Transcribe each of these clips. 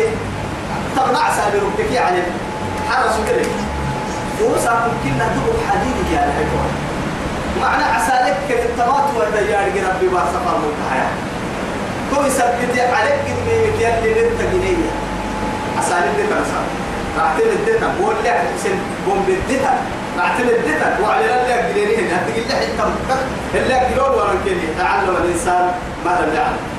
يعني تقنع سابر بك يعني حرس كده وساكم كنا دبر حديد يا الحكوة معنى عسالك كالتمات والديار ربي باسفر مكحيا كو يثبت عليك قد بيك يلي ننت جنيه عسالك دي فرسا راحتين الدتا بقول لك سن بوم بالدتا راحتين الدتا وعلى لا جنيه لي حتى مكك اللي قلول ورا تعلم الإنسان ما لم يعلم.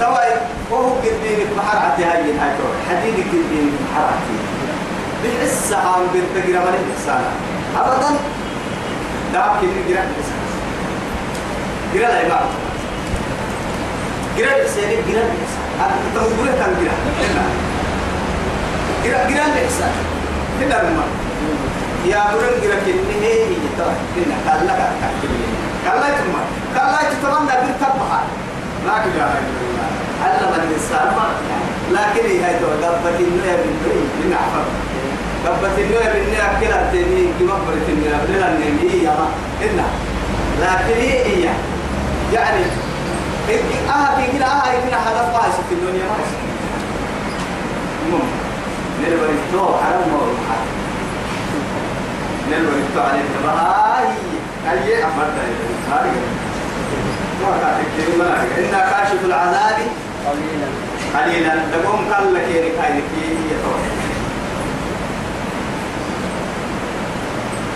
تواي وهو قد بيك بحرعتي هاي هاي حديد قد بيك بحرعتي بحس عن بنت جرام الإنسان. أبدا دعك من جرام الإنسان جرام العباد جرام الإنسان جرام الإنسان. أنت تقول كان جرام جرام جرام الإنسان. هنا لما يا برن جرام كني هي هي. ترى هنا كلا كلا كلا تما كلا تتمنى بالتبعة ما كذا علم الإنسان ما لكن هي توقفت النية بالنية من عفر قبت النوع بالنوع كلا تني كما بريت النوع بلا النبي يا ما. إلا. لكن هي يعني آه في كلا آه كلا هذا فاش في الدنيا ما مم نلبر التو ما هو. نلبر التو عليه تبعي أي أمر ده هذا ما كان كلمة إن كاشف العذاب. قليلا. قليلا لقوم قال لك يا ركاي كي يتوه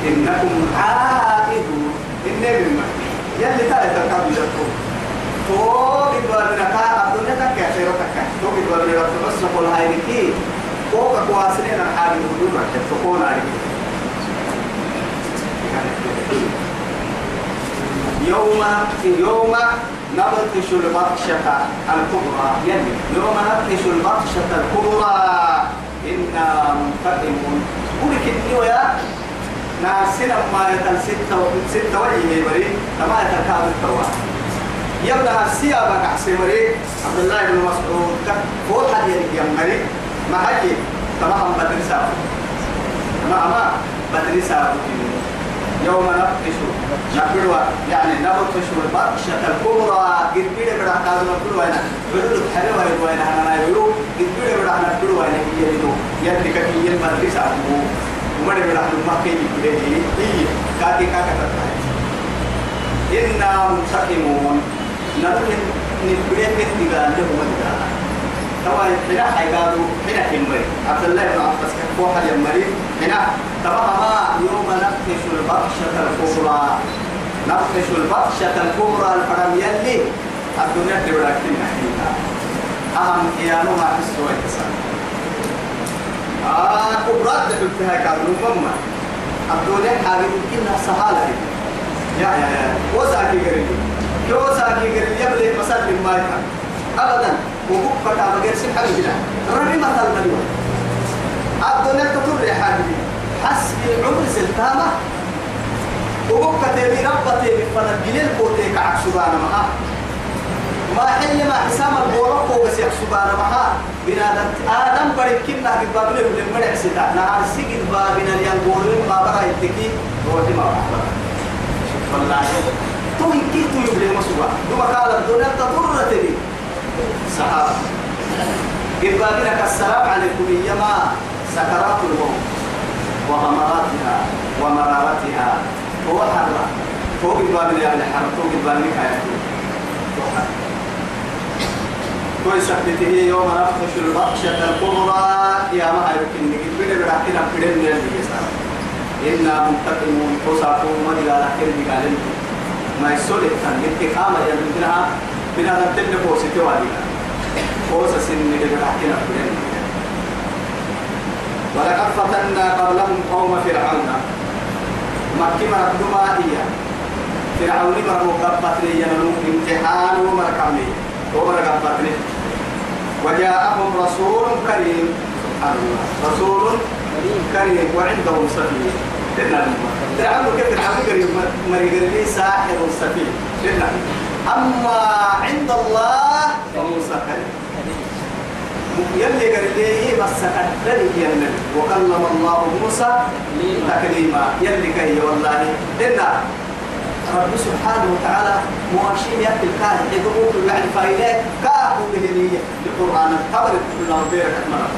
إنكم عائدون. إني من يلي تالي تركب لكم فوق الدوار نكا الدنيا تكا خيرا تكا فوق الدوار نكا بس نقول هاي نكي فوق كواسنين الحال الهدوم تفقون عليك يوم يوم نبطش البطشة الكبرى. يلي يوم نبطش البطشة الكبرى إنا منتقمون. قولك إني يا ناسنا ما يتل ستة ستة وجهه بري كما يتل كامل التوا يبدأ السيابة كحسي بري عبد الله بن مسعود فوق حد يلقي يمري ما حكي تمام بدري سابق. ما ما بدري سابق. يوم نبطش. نبدو يعني نبطش البطشة الكبرى. قد بيد بدا قادم نبدو وين. بدو حلوة وين أنا نبدو قد بيد بدا نبدو وين. هي يدو يدك كي يلبس سابق ومن من أهل مكة يقولي هي كاكي كاكا تتعي إنا منتقمون. نبكي نبكي كتغال له طبعا هنا حيقالوا هنا كمري عبد الله بن عباس كفوحة يمري هنا طبعا يوم نفتش البطشة الكبرى. نفتش البطشة الكبرى الفرم يلي. الدنيا تبرك فينا أهم إيانو ما تسوى التسامح آه كبرات تحبها كانوا مما الدنيا حاجة كلها سهالة. يا يا يا. وساكي قريب. كيو ساكي قريب يبلي مسات ما يفهم أبدا. وقوك بكا بغير سي حاجة جدا ربي مثل مليون الدنيا تطر حاجة حسبي العمر سلتامة وقوك تبي ربتي بفنا جليل بوتيك عكسبانا معها ما حل ما حسام البورق وبس يحسبانا معها بنادم آدم بريكنا ببابنا لما نحسدا نهار سجد بابنا اللي ينقولون ما بقى يتكي روحي ما بقى والله تو يكي تو يبلي مسوا دوما قال الدنيا تضر ببابنا كالسلام عليكم يما سكرات الموت وغمراتها ومرارتها. هو حرة فوق بابنا يعني حرة فوق بابنا كايتو ويثبته يوم نفخش البطشة الكبرى. يا ما يمكن نجيب. بنا براحتنا بدنا نجيب. إنا منتقمون. قصاكم على كل بقالين ما يسول الثاني انتقام يا بنتنا. بنا نتلنا فوسيتي فوس سن نجيب براحتنا بدنا ولقد فتنا قبلهم قوم فرعون. مكي مرقدما هي فرعون مرقبت لي امتحان ومركمي ومرقبت لي وجاءهم رسول كريم. سبحان الله. رسول كريم. وعندهم سفيه. تعالوا كيف الحقيقة كريم؟ مريقر لي ساحر سفيه. أما عند الله كريم يلي قال لي بس قدرني يا النبي وكلم الله موسى تكليما. يلي كي والله إن رب سبحانه وتعالى مواشين يأكل كان يدعوه يعني فايلات كاهو بهنية القرآن. تبر كل بيرك مرة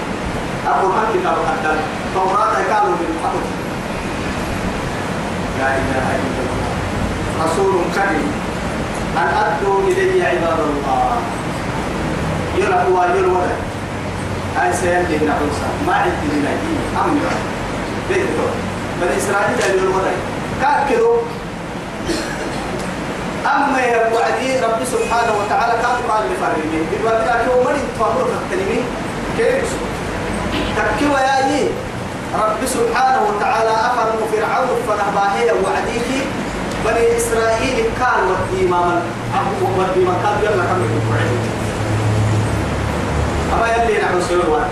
القرآن كتاب قدام توراة كانوا من حقه لا إله إلا الله. رسول كريم. أن أدوا إلي عباد الله. يلعوا يلولا هاي سيدي هنا عوسى. ما عندي من أجيب أمي بيتو بني إسرائيل يلولا كاكدوا أما يا وعدي رب سبحانه وتعالى كان قال لفرمي بالوقت كيو من تفضل التنمي كيف؟ تكيو يا إيه رب سبحانه وتعالى أفرم فرعون فنهباهي وعديك بني إسرائيل كان ودي ما كان يلا كم يقعد أما يلي نحن سيروان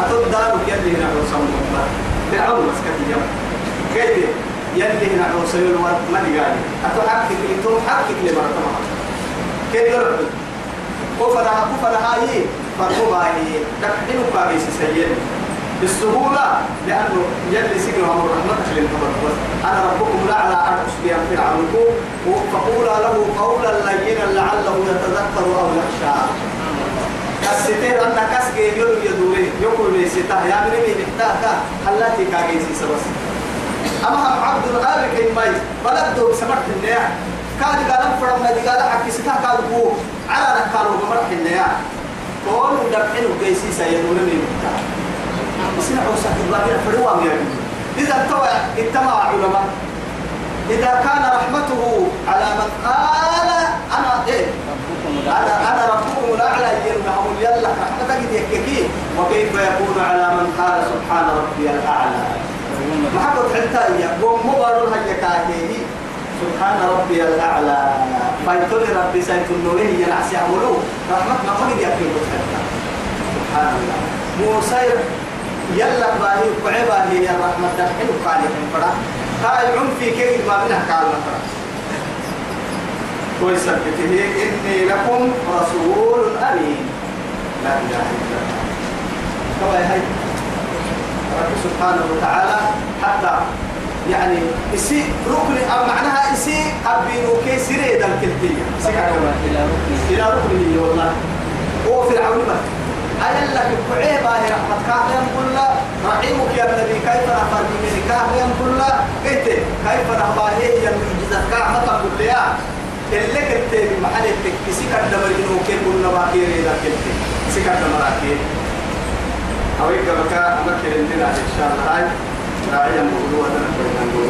أتود دارك يلي نحن سمو فرعون مسكت اليوم. كيف يلي نحن سيروان ما نقالي أتحقق لي توم حقق لي مرتبها كيف يرد كفنا كفنا هاي فرقوا هاي دكتين كابيس سيئ بالسهولة لأنه يلي سجن أمر رحمتك للتبرك أنا ربكم الأعلى أرقص بها فرعونكم. فقولا له قولا ستا يا من مين محتاجة حلاتي كاجيسي سبس. أما هم عبد الغالب كيماي بلده سمعت النيا كان قال فرم ما قال حكي ستا قال هو على نكالو بمرح النيا قول دبحين وجيسي سيدور من محتاج سنع وسعد الباقي فروام يا إذا انتوى اجتمع علماء. إذا كان رحمته على من قال أنا إيه أنا أنا ربكم الأعلى يرمهم يلا رحمتك وكيف يكون على من قال سبحان ربي الأعلى؟ محبت حتى يقوم مبارو هيا كاهيه سبحان ربي الأعلى. فايتولي ربي سيتنوه ينعس يعملوه رحمت ما قد يكفي سبحان الله. موسى يلا باهي وعبا هي الرحمة وقال يحن فرا. هاي عم في كيف ما منها قال فرا. كويس إني لكم رسول أمين. لا إله إلا الله. كما هاي رب سبحانه وتعالى حتى يعني إسي ركن معناها إسي أبينو كي سيري دم كلتية. إلى ركن إلى ركن والله. هو فرعون بس. أنا لك بعيبا يا رحمة كاه ينقل رحيمك يا النبي كيف نفر من كاه ينقل قلت كيف نفر هي المعجزة ما تقول لي اللي كنت بمحل التكسي كان دمر إنه كيف كنا باكير إذا كنت سكر دمر أكيد يبقى بكاء أمكن إن شاء الله. هاي راعي الموضوع ده نقول